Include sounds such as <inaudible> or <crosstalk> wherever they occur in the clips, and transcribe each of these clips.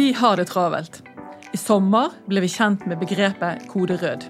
Vi har det travelt. I sommer ble vi kjent med begrepet kode rød.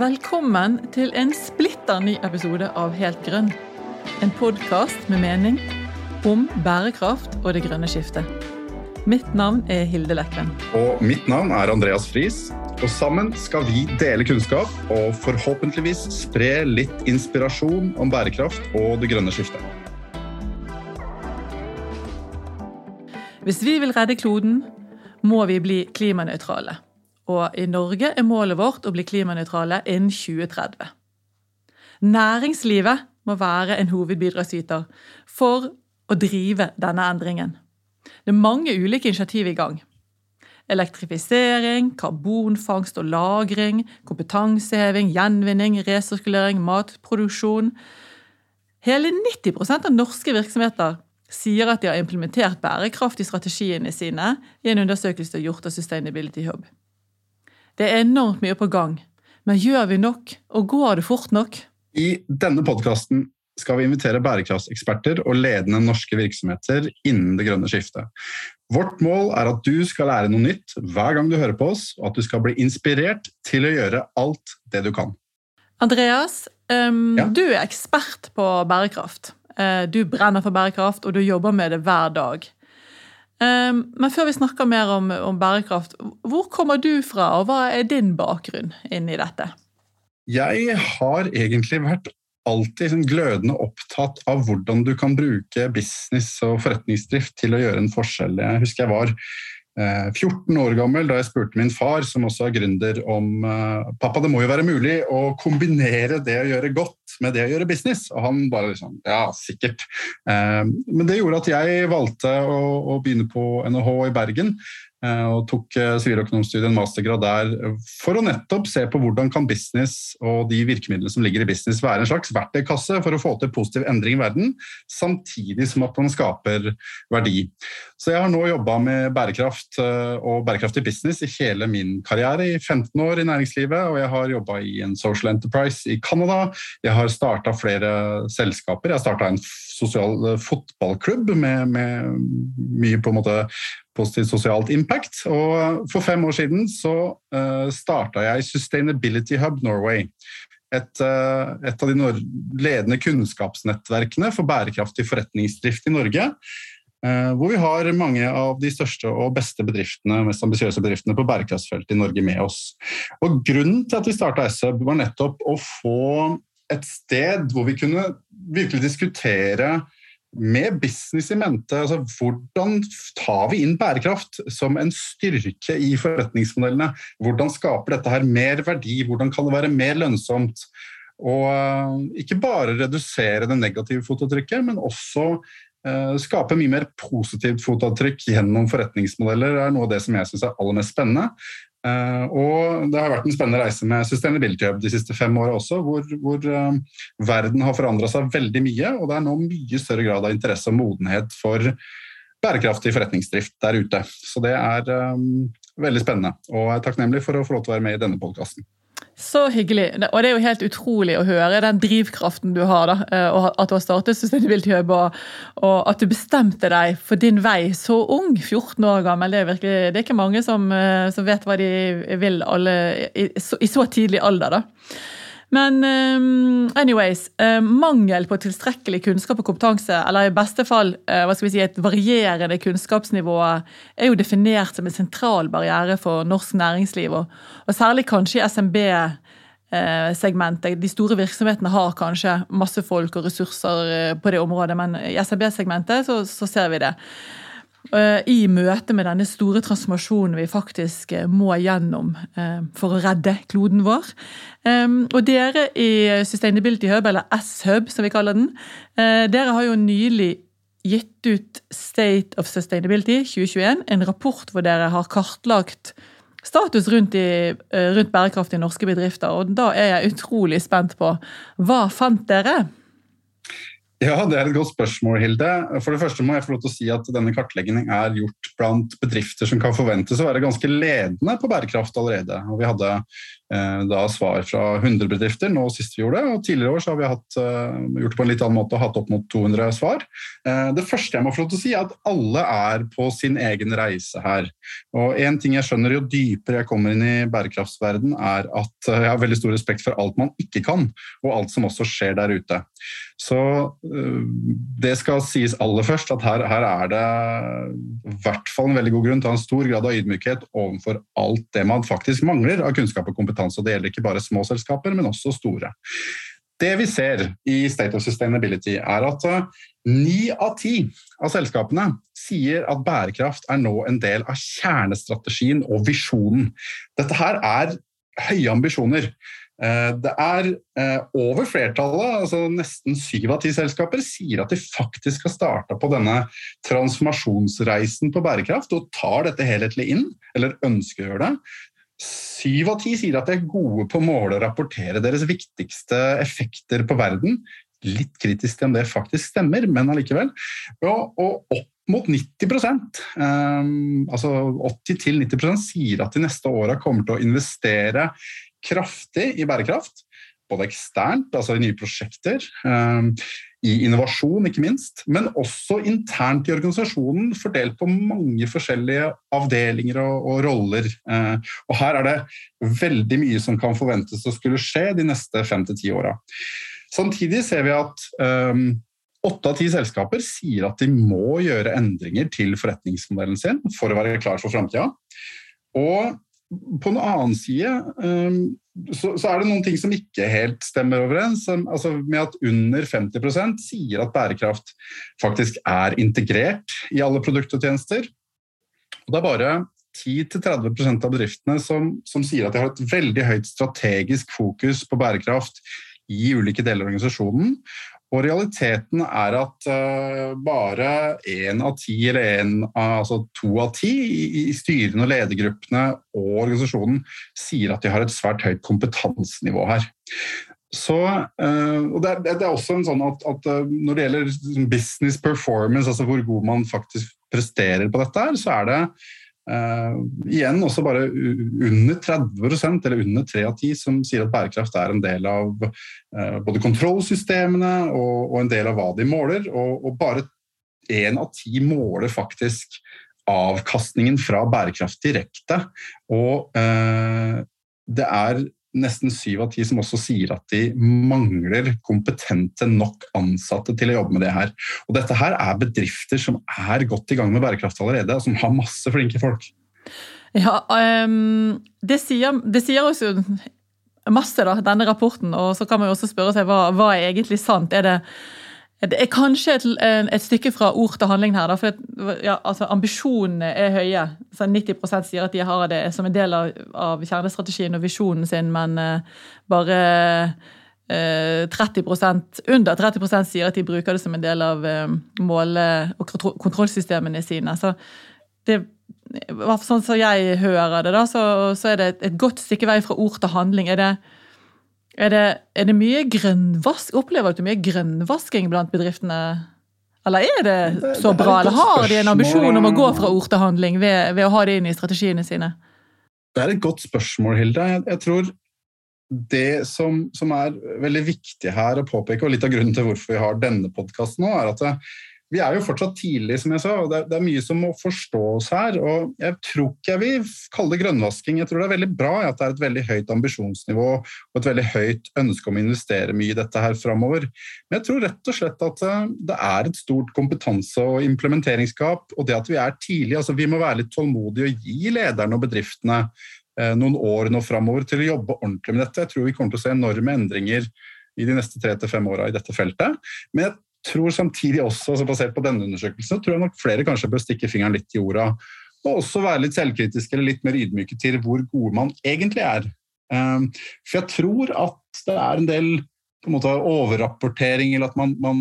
Velkommen til en splitter ny episode av Helt grønn. En podkast med mening om bærekraft og det grønne skiftet. Mitt navn er Hilde Lekven. Og mitt navn er Andreas Friis. Og sammen skal vi dele kunnskap og forhåpentligvis spre litt inspirasjon om bærekraft og det grønne skiftet. Hvis vi vil redde kloden, må vi bli klimanøytrale. Og i Norge er målet vårt å bli klimanøytrale innen 2030. Næringslivet må være en hovedbidragsyter for å drive denne endringen. Det er mange ulike initiativ i gang. Elektrifisering, karbonfangst og -lagring, kompetanseheving, gjenvinning, resirkulering, matproduksjon. Hele 90 av norske virksomheter sier at de har implementert bærekraft i strategiene sine i en undersøkelse gjort av Sustainability Hub. Det er enormt mye på gang, men gjør vi nok, og går det fort nok? I denne podkasten skal vi invitere bærekraftseksperter og ledende norske virksomheter innen det grønne skiftet. Vårt mål er at du skal lære noe nytt hver gang du hører på oss, og at du skal bli inspirert til å gjøre alt det du kan. Andreas, um, ja. du er ekspert på bærekraft. Uh, du brenner for bærekraft, og du jobber med det hver dag. Um, men før vi snakker mer om, om, bærekraft, hvor kommer du fra, og hva er din bakgrunn inni dette? Jeg har egentlig vært alltid sånn glødende opptatt av hvordan du kan bruke business og forretningsdrift til å gjøre en forskjell. Jeg husker jeg var 14 eh, år gammel da jeg spurte min far, som også er gründer, om eh, pappa, det må jo være mulig å kombinere det å gjøre godt med det å gjøre business. Og han bare liksom ja, sikkert. Eh, men det gjorde at jeg valgte å begynne på NHH i Bergen. Eh, og tok eh, siviløkonomstudiet, en mastergrad der, for å nettopp se på hvordan kan business og de virkemidlene som ligger i business være en slags verktøykasse for å få til positiv endring i verden, samtidig som at man skaper verdi. Så jeg har nå jobba med bærekraft eh, og bærekraftig business i hele min karriere, i 15 år i næringslivet, og jeg har jobba i en social enterprise i Canada. Jeg har starta flere selskaper. Jeg har starta en sosial fotballklubb med, med mye på en måte positivt sosialt impact. Og for fem år siden så uh, eh, starta jeg Sustainability Hub Norway. Et, uh, et av de ledende kunnskapsnettverkene for bærekraftig forretningsdrift i Norge. Uh, hvor vi har mange av de største og beste bedriftene mest ambisiøse bedriftene på bærekraftsfeltet i Norge med oss. Og Grunnen til at vi starta SUB, var nettopp å få et sted hvor vi kunne virkelig diskutere med business i mente. Altså, hvordan tar vi inn bærekraft som en styrke i forretningsmodellene? Hvordan skaper dette her mer verdi? Hvordan kan det være mer lønnsomt? Og uh, ikke bare redusere det negative fotavtrykket, men også uh, skape mye mer positivt fotavtrykk gjennom forretningsmodeller. Er noe av det som jeg syns er aller mest spennende. Uh, og det har vært en spennende reise med Sustainability Hub de siste fem åra også, hvor, hvor uh, verden har forandra seg veldig mye, og det er nå mye større grad av interesse og modenhet for bærekraftig forretningsdrift der ute. Så det er um, veldig spennende, og jeg er takknemlig for å få lov til å være med i denne podkasten. Så hyggelig. Og det er jo helt utrolig å høre den drivkraften du har. da, eh, og At du har startet Sustainability Hub, og, at du bestemte deg for din vei så ung, 14 år gammel. Det er, virkelig, det er ikke mange som, eh, som, vet hva de vil alle, i, i så tidlig alder. da. Men um, anyways, uh, mangel på tilstrekkelig kunnskap og kompetanse, eller i beste fall uh, hva skal vi si, et varierende kunnskapsnivå, er jo definert som en sentral barriere for norsk næringsliv. Og, og særlig kanskje i SMB. Segmentet. De store virksomhetene har kanskje masse folk og ressurser på det området, men i SMB-segmentet så, så ser vi det. Eh, i møte med denne store transformasjonen vi faktisk eh, må gjennom eh, for å redde kloden vår. Og dere i Sustainability Hub, eller S-Hub som vi kaller den, dere har jo nylig gitt ut State of Sustainability 2021, en rapport hvor dere har kartlagt status rundt, i, rundt bærekraftige norske bedrifter. Og da er jeg utrolig spent på hva fant dere? Ja, Det er et godt spørsmål, Hilde. For det første må jeg få lov til å si at denne kartleggingen er gjort blant bedrifter som kan forventes å være ganske ledende på bærekraft allerede. Og Vi hadde da svar fra 100 bedrifter nå sist vi gjorde det. og Tidligere år har vi hatt, uh, gjort det på en litt annen måte og hatt opp mot 200 svar. Uh, det første jeg må få lov til å si, er at alle er på sin egen reise her. Og en ting jeg skjønner jo dypere jeg kommer inn i bærekraftsverden, er at jeg har veldig stor respekt for alt man ikke kan, og alt som også skjer der ute. Så det skal sies aller først at her, her er det i hvert fall en veldig god grunn til å ha en stor grad av ydmykhet overfor alt det man faktisk mangler av kunnskap og kompetanse kompetanse. og Det gjelder ikke bare små selskaper, men også store. Det vi ser i State of Sustainability, er at eh, ni av ti av selskapene sier at bærekraft er nå en del av kjernestrategien og visjonen. Dette her er høye ambisjoner. Eh, det er eh, over flertallet, altså nesten syv av ti selskaper, sier at de faktisk har starta på denne transformasjonsreisen på bærekraft og tar dette helhetlig inn, eller ønsker å gjøre det. Syv av ti sier at de er gode på å måle og rapportere deres viktigste effekter på verden. Litt kritisk til om det faktisk stemmer, men allikevel. Og, og opp mot 90 um, ehm, altså 80-90% sier at de neste åra kommer til å investere kraftig i bærekraft. Både eksternt, altså i nye prosjekter, um, i innovasjon, ikke minst, men også internt i organisasjonen, fordelt på mange forskjellige avdelinger og, og roller. Eh, og her er det veldig mye som kan forventes å skulle skje de neste fem til ti åra. Samtidig ser vi at åtte Åtte av ti selskaper sier at de må gjøre endringer til forretningsmodellen sin for å være klar for framtida. Og på den annen side um, så, så, er det noen ting som ikke helt stemmer overens. Altså med at under 50% sier at bærekraft faktisk er integrert i alle produkter og tjenester. Og det er bare 10-30% av bedriftene som, som, sier at de har et veldig høyt strategisk fokus på bærekraft i ulike deler av organisasjonen. Og realiteten er at uh, bare én av ti, eller en, altså to av ti i, styrene og ledergruppene og organisasjonen sier at de har et svært høyt kompetansenivå her. Så, uh, og det er, også en sånn at, at uh, Når det gjelder business performance, altså hvor god man faktisk presterer på dette, så er det Uh, igjen også bare under 30% eller under 3 av 10 som sier at bærekraft er en del av uh, både kontrollsystemene og, og, en del av hva de måler. Og, og bare én av ti måler faktisk avkastningen fra bærekraft direkte. Og uh, det er nesten syv av ti som også sier at de mangler kompetente nok ansatte til å jobbe med det her. Og dette her er bedrifter som er godt i gang med bærekraft allerede, og som har masse flinke folk. Ja, um, det, sier, det sier oss jo masse, da, denne rapporten. Og så kan man jo også spørre seg hva, hva er egentlig sant. Er det det er kanskje et, et, stykke fra ord til handling her. Da, for ja, altså, Ambisjonene er høye. Så 90% sier at de har det som en del av, av kjernestrategien og visjonen sin, men uh, bare uh, 30% under 30% sier at de bruker det som en del av uh, måle- og kontrollsystemene sine. Så det, sånn som jeg hører det, da, så, så er det et, et godt stykke vei fra ord til handling. Er det er det, er det mye grønnvask? Opplever du mye grønnvasking blant bedriftene? Eller er det så bra, eller har de en ambisjon om å gå fra ord til handling ved, ved, å ha det inn i strategiene sine? Det er et godt spørsmål, Hilde. Jeg, jeg tror det som, som, er veldig viktig her å påpeke, og litt av grunnen til hvorfor vi har denne podkasten nå, er at det, vi er jo fortsatt tidlig, som jeg sa, og det er, det er, mye som må forstås her. og Jeg tror ikke jeg vil kalle det grønnvasking. Jeg tror det er veldig bra at det er et veldig høyt ambisjonsnivå og et veldig høyt ønske om å investere mye i dette her framover. Men jeg tror rett og slett at eh, det er et stort kompetanse- og implementeringsgap. Og det at vi er tidlig, altså vi må være litt tålmodige og gi lederne og bedriftene eh, noen år nå framover til å jobbe ordentlig med dette. Jeg tror vi kommer til å se enorme endringer i de neste tre til fem åra i dette feltet. Men jeg tror samtidig også, altså basert på denne undersøkelsen, tror jeg nok flere kanskje bør stikke fingeren litt i jorda. Og også være litt selvkritiske eller litt mer ydmyke til hvor gode man egentlig er. Um, for jeg tror at det er en del på en måte overrapportering, eller at man, man,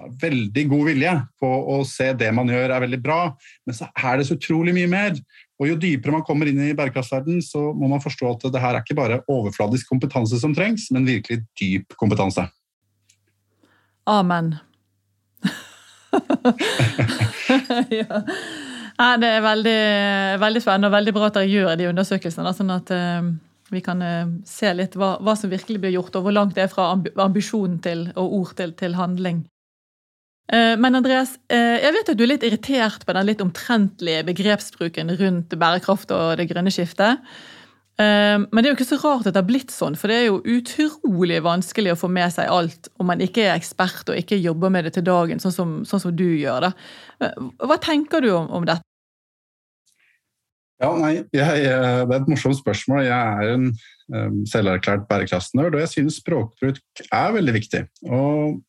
har veldig god vilje på å se det man gjør er veldig bra, men så er det så utrolig mye mer. Og Jo dypere man kommer inn i bærekraftsverdenen, så må man forstå at det her er ikke bare overfladisk kompetanse som trengs, men virkelig dyp kompetanse. Amen. <laughs> ja. Det er veldig, veldig, spennende og veldig bra at dere gjør de undersøkelsene. Sånn at, uh, vi kan se litt hva, hva, som virkelig blir gjort, og hvor langt det er fra ambisjonen til, og ord til, til handling. Men Andreas, jeg vet at du er litt irritert på den litt omtrentlige begrepsbruken rundt bærekraft og det grønne skiftet. Men det er jo ikke så rart at det har blitt sånn, for det er jo utrolig vanskelig å få med seg alt om man ikke er ekspert og ikke jobber med det til dagen, sånn som, sånn som du gjør. det. Hva tenker du om, om dette? Ja, nei, jeg, Det er et morsomt spørsmål. Jeg er en um, selverklært bærekraftsnerd, og jeg synes språkbruk er veldig viktig. Og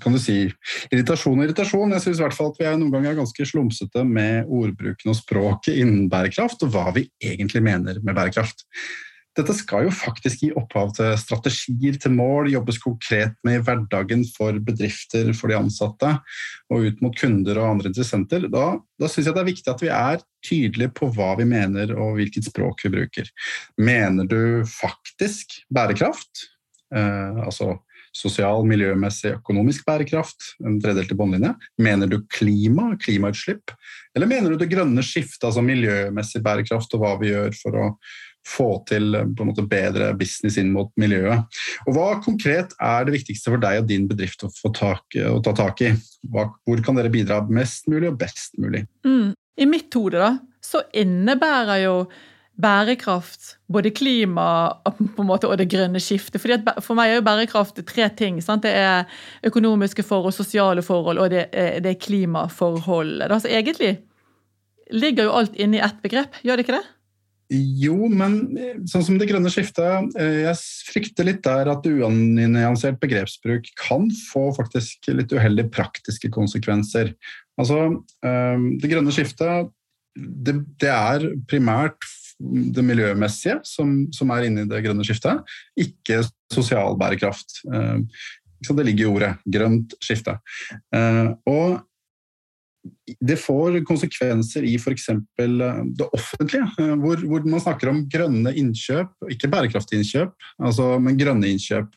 kan du si, irritasjon og irritasjon. Jeg syns at vi er noen ganger er ganske slumsete med ordbruken og språket innen bærekraft, og hva vi egentlig mener med bærekraft. Dette skal jo faktisk gi opphav til strategier, til mål, jobbes konkret med i hverdagen for bedrifter, for de ansatte, og ut mot kunder og andre interessenter. Da, da syns jeg det er viktig at vi er tydelige på hva vi mener og hvilket språk vi bruker. Mener du faktisk bærekraft? Eh, altså sosial, miljømessig, økonomisk bærekraft, en tredelte båndlinje? Mener du klima, klimautslipp? Eller mener du det grønne skiftet, altså miljømessig bærekraft, og hva vi gjør for å få til på en måte bedre business inn mot miljøet? Og Hva konkret er det viktigste for deg og din bedrift å, tak, å ta tak i? Hva, hvor kan dere bidra mest mulig og best mulig? Mm. I mitt hode da, så innebærer jo bærekraft, både klima måte, og det grønne skiftet. Fordi for meg er jo bærekraft tre ting. Sant? Det er økonomiske forhold, sosiale forhold og det er, det er klimaforholdet. Altså, egentlig ligger jo alt inne i ett begrep, gjør det ikke det? Jo, men sånn som det grønne skiftet eh, Jeg frykter litt der at unyansert begrepsbruk kan få faktisk litt uheldige praktiske konsekvenser. Altså, eh, det grønne skiftet det, det er primært det miljømessige som, som, er inne i det grønne skiftet, ikke sosial bærekraft. Eh, det ligger i ordet grønt skifte. Eh, og det får konsekvenser i f.eks. det offentlige, eh, hvor, hvor, man snakker om grønne innkjøp, ikke bærekraftige innkjøp, altså, men grønne innkjøp.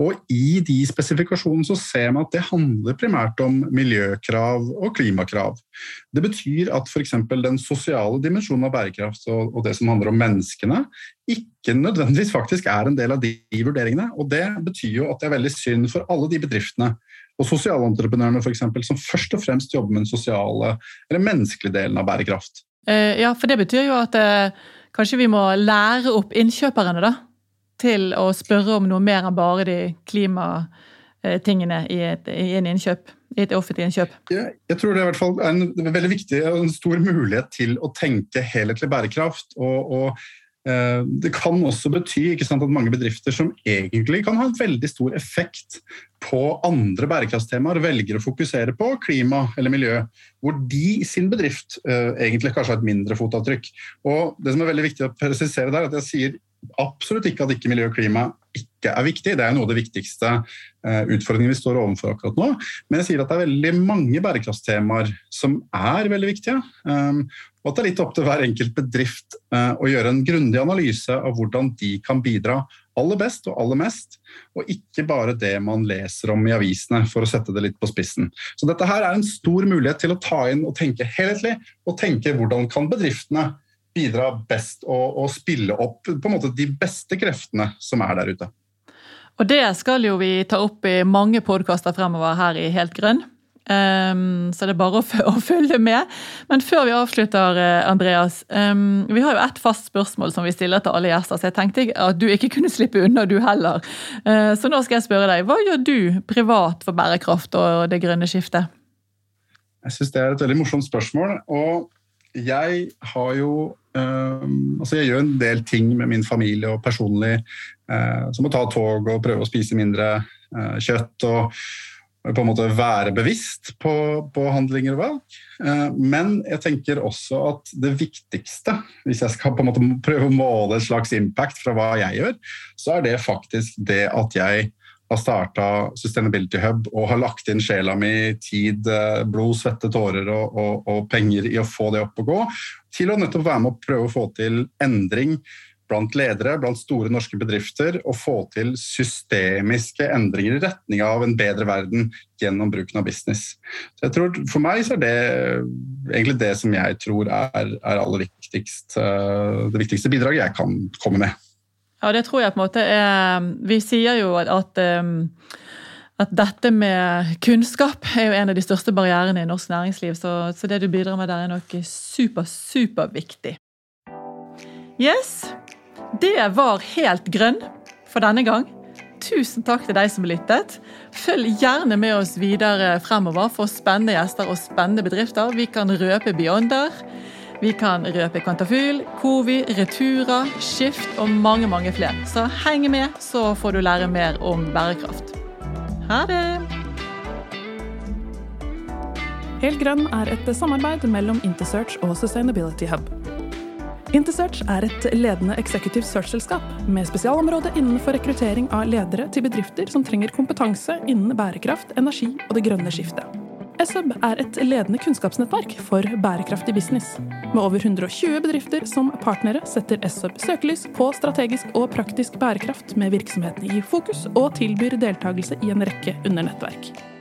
Og i de spesifikasjonene så ser man at det handler primært om miljøkrav og klimakrav. Det betyr at f.eks. den sosiale dimensjonen av bærekraft og, det som handler om menneskene, ikke nødvendigvis faktisk er en del av de vurderingene. Og det betyr jo at det er veldig synd for alle de bedriftene og sosialentreprenørene for eksempel, som først og fremst jobber med den sosiale eller menneskelige delen av bærekraft. Eh, ja, for det betyr jo at eh, kanskje vi må lære opp innkjøperne da, til å spørre om noe mer enn bare de klimatingene i, et, i en innkjøp, i et offentlig innkjøp? Jeg, jeg tror det er, hvert fall en, veldig viktig og en stor mulighet til å tenke helhetlig bærekraft. og, og eh, det kan også bety sant, at mange bedrifter som egentlig kan ha en veldig stor effekt på andre bærekraftstemaer, velger å fokusere på klima eller miljø, hvor de i sin bedrift uh, egentlig kanskje har et mindre fotavtrykk. Og Det som er veldig viktig å presisere der, er at jeg sier absolutt ikke at ikke miljø og klima ikke er viktig. Det er noe av det viktigste uh, utfordringene vi står overfor akkurat nå. Men jeg sier at det er veldig mange bærekraftstemaer som er veldig viktige. Um, og at det er litt opp til hver enkelt bedrift uh, å gjøre en grundig analyse av hvordan de kan bidra aller best og aller mest, og ikke bare det man leser om i avisene, for å sette det litt på spissen. Så dette her er en stor mulighet til å ta inn og tenke helhetlig, og tenke hvordan kan bedriftene bidra best og, og spille opp på en måte de beste kreftene som er der ute. Og det skal jo vi ta opp i mange podkaster fremover her i Helt grønn. Um, så det er bare å, <laughs> å, følge med. Men før vi avslutter, eh, Andreas. Um, vi har jo ett fast spørsmål som vi stiller til alle gjester, så jeg tenkte at du ikke <laughs> kunne slippe unna, du heller. Uh, så nå skal jeg spørre deg, hva gjør du privat for bærekraft og det grønne skiftet? Jeg syns det er et veldig morsomt spørsmål. Og jeg har jo um, Altså, jeg gjør en del ting med min familie og personlig, uh, som å ta tog og prøve å spise mindre uh, kjøtt. og på en måte være bevisst på, på, handlinger og valg. Uh, men jeg tenker også at det viktigste, hvis jeg skal på en måte prøve å måle et slags impact fra hva jeg gjør, så er det faktisk det at jeg har starta Sustainability Hub og har lagt inn sjela mi, tid, eh, blod, svette, tårer og, og, og penger i å få det opp og gå, til å nettopp være med å prøve å få til endring blant ledere, blant store norske bedrifter, og få til systemiske endringer i retning av en bedre verden gjennom bruken av business. Så jeg tror, For meg så er det egentlig det som jeg tror er, er viktigst, eh, det viktigste bidraget jeg kan komme med. Ja, det tror jeg på en måte er Vi sier jo at, at, at dette med kunnskap er jo en av de største barrierene i norsk næringsliv. Så, så det du bidrar med der, er nok super, superviktig. Yes, det var helt grønn for denne gang. Tusen takk til deg som lyttet. Følg gjerne med oss videre fremover for spennende gjester og spennende bedrifter. Vi kan røpe Beyonder. Vi kan røpe Kvantafyl, Covi, Retura, Skift og mange, mange flere. Så heng med, så får du lære mer om bærekraft. Ha det! Helt grønn er et samarbeid mellom Intersearch og Sustainability Hub. Intersearch er et ledende executive search-selskap med spesialområde innenfor rekruttering av ledere til bedrifter som trenger kompetanse innen bærekraft, energi og det grønne skiftet. SUB er et ledende kunnskapsnettverk for bærekraftig business. Med over 120 bedrifter som partnere setter SUB søkelys på strategisk og praktisk bærekraft med virksomhetene i fokus, og tilbyr deltakelse i en rekke undernettverk.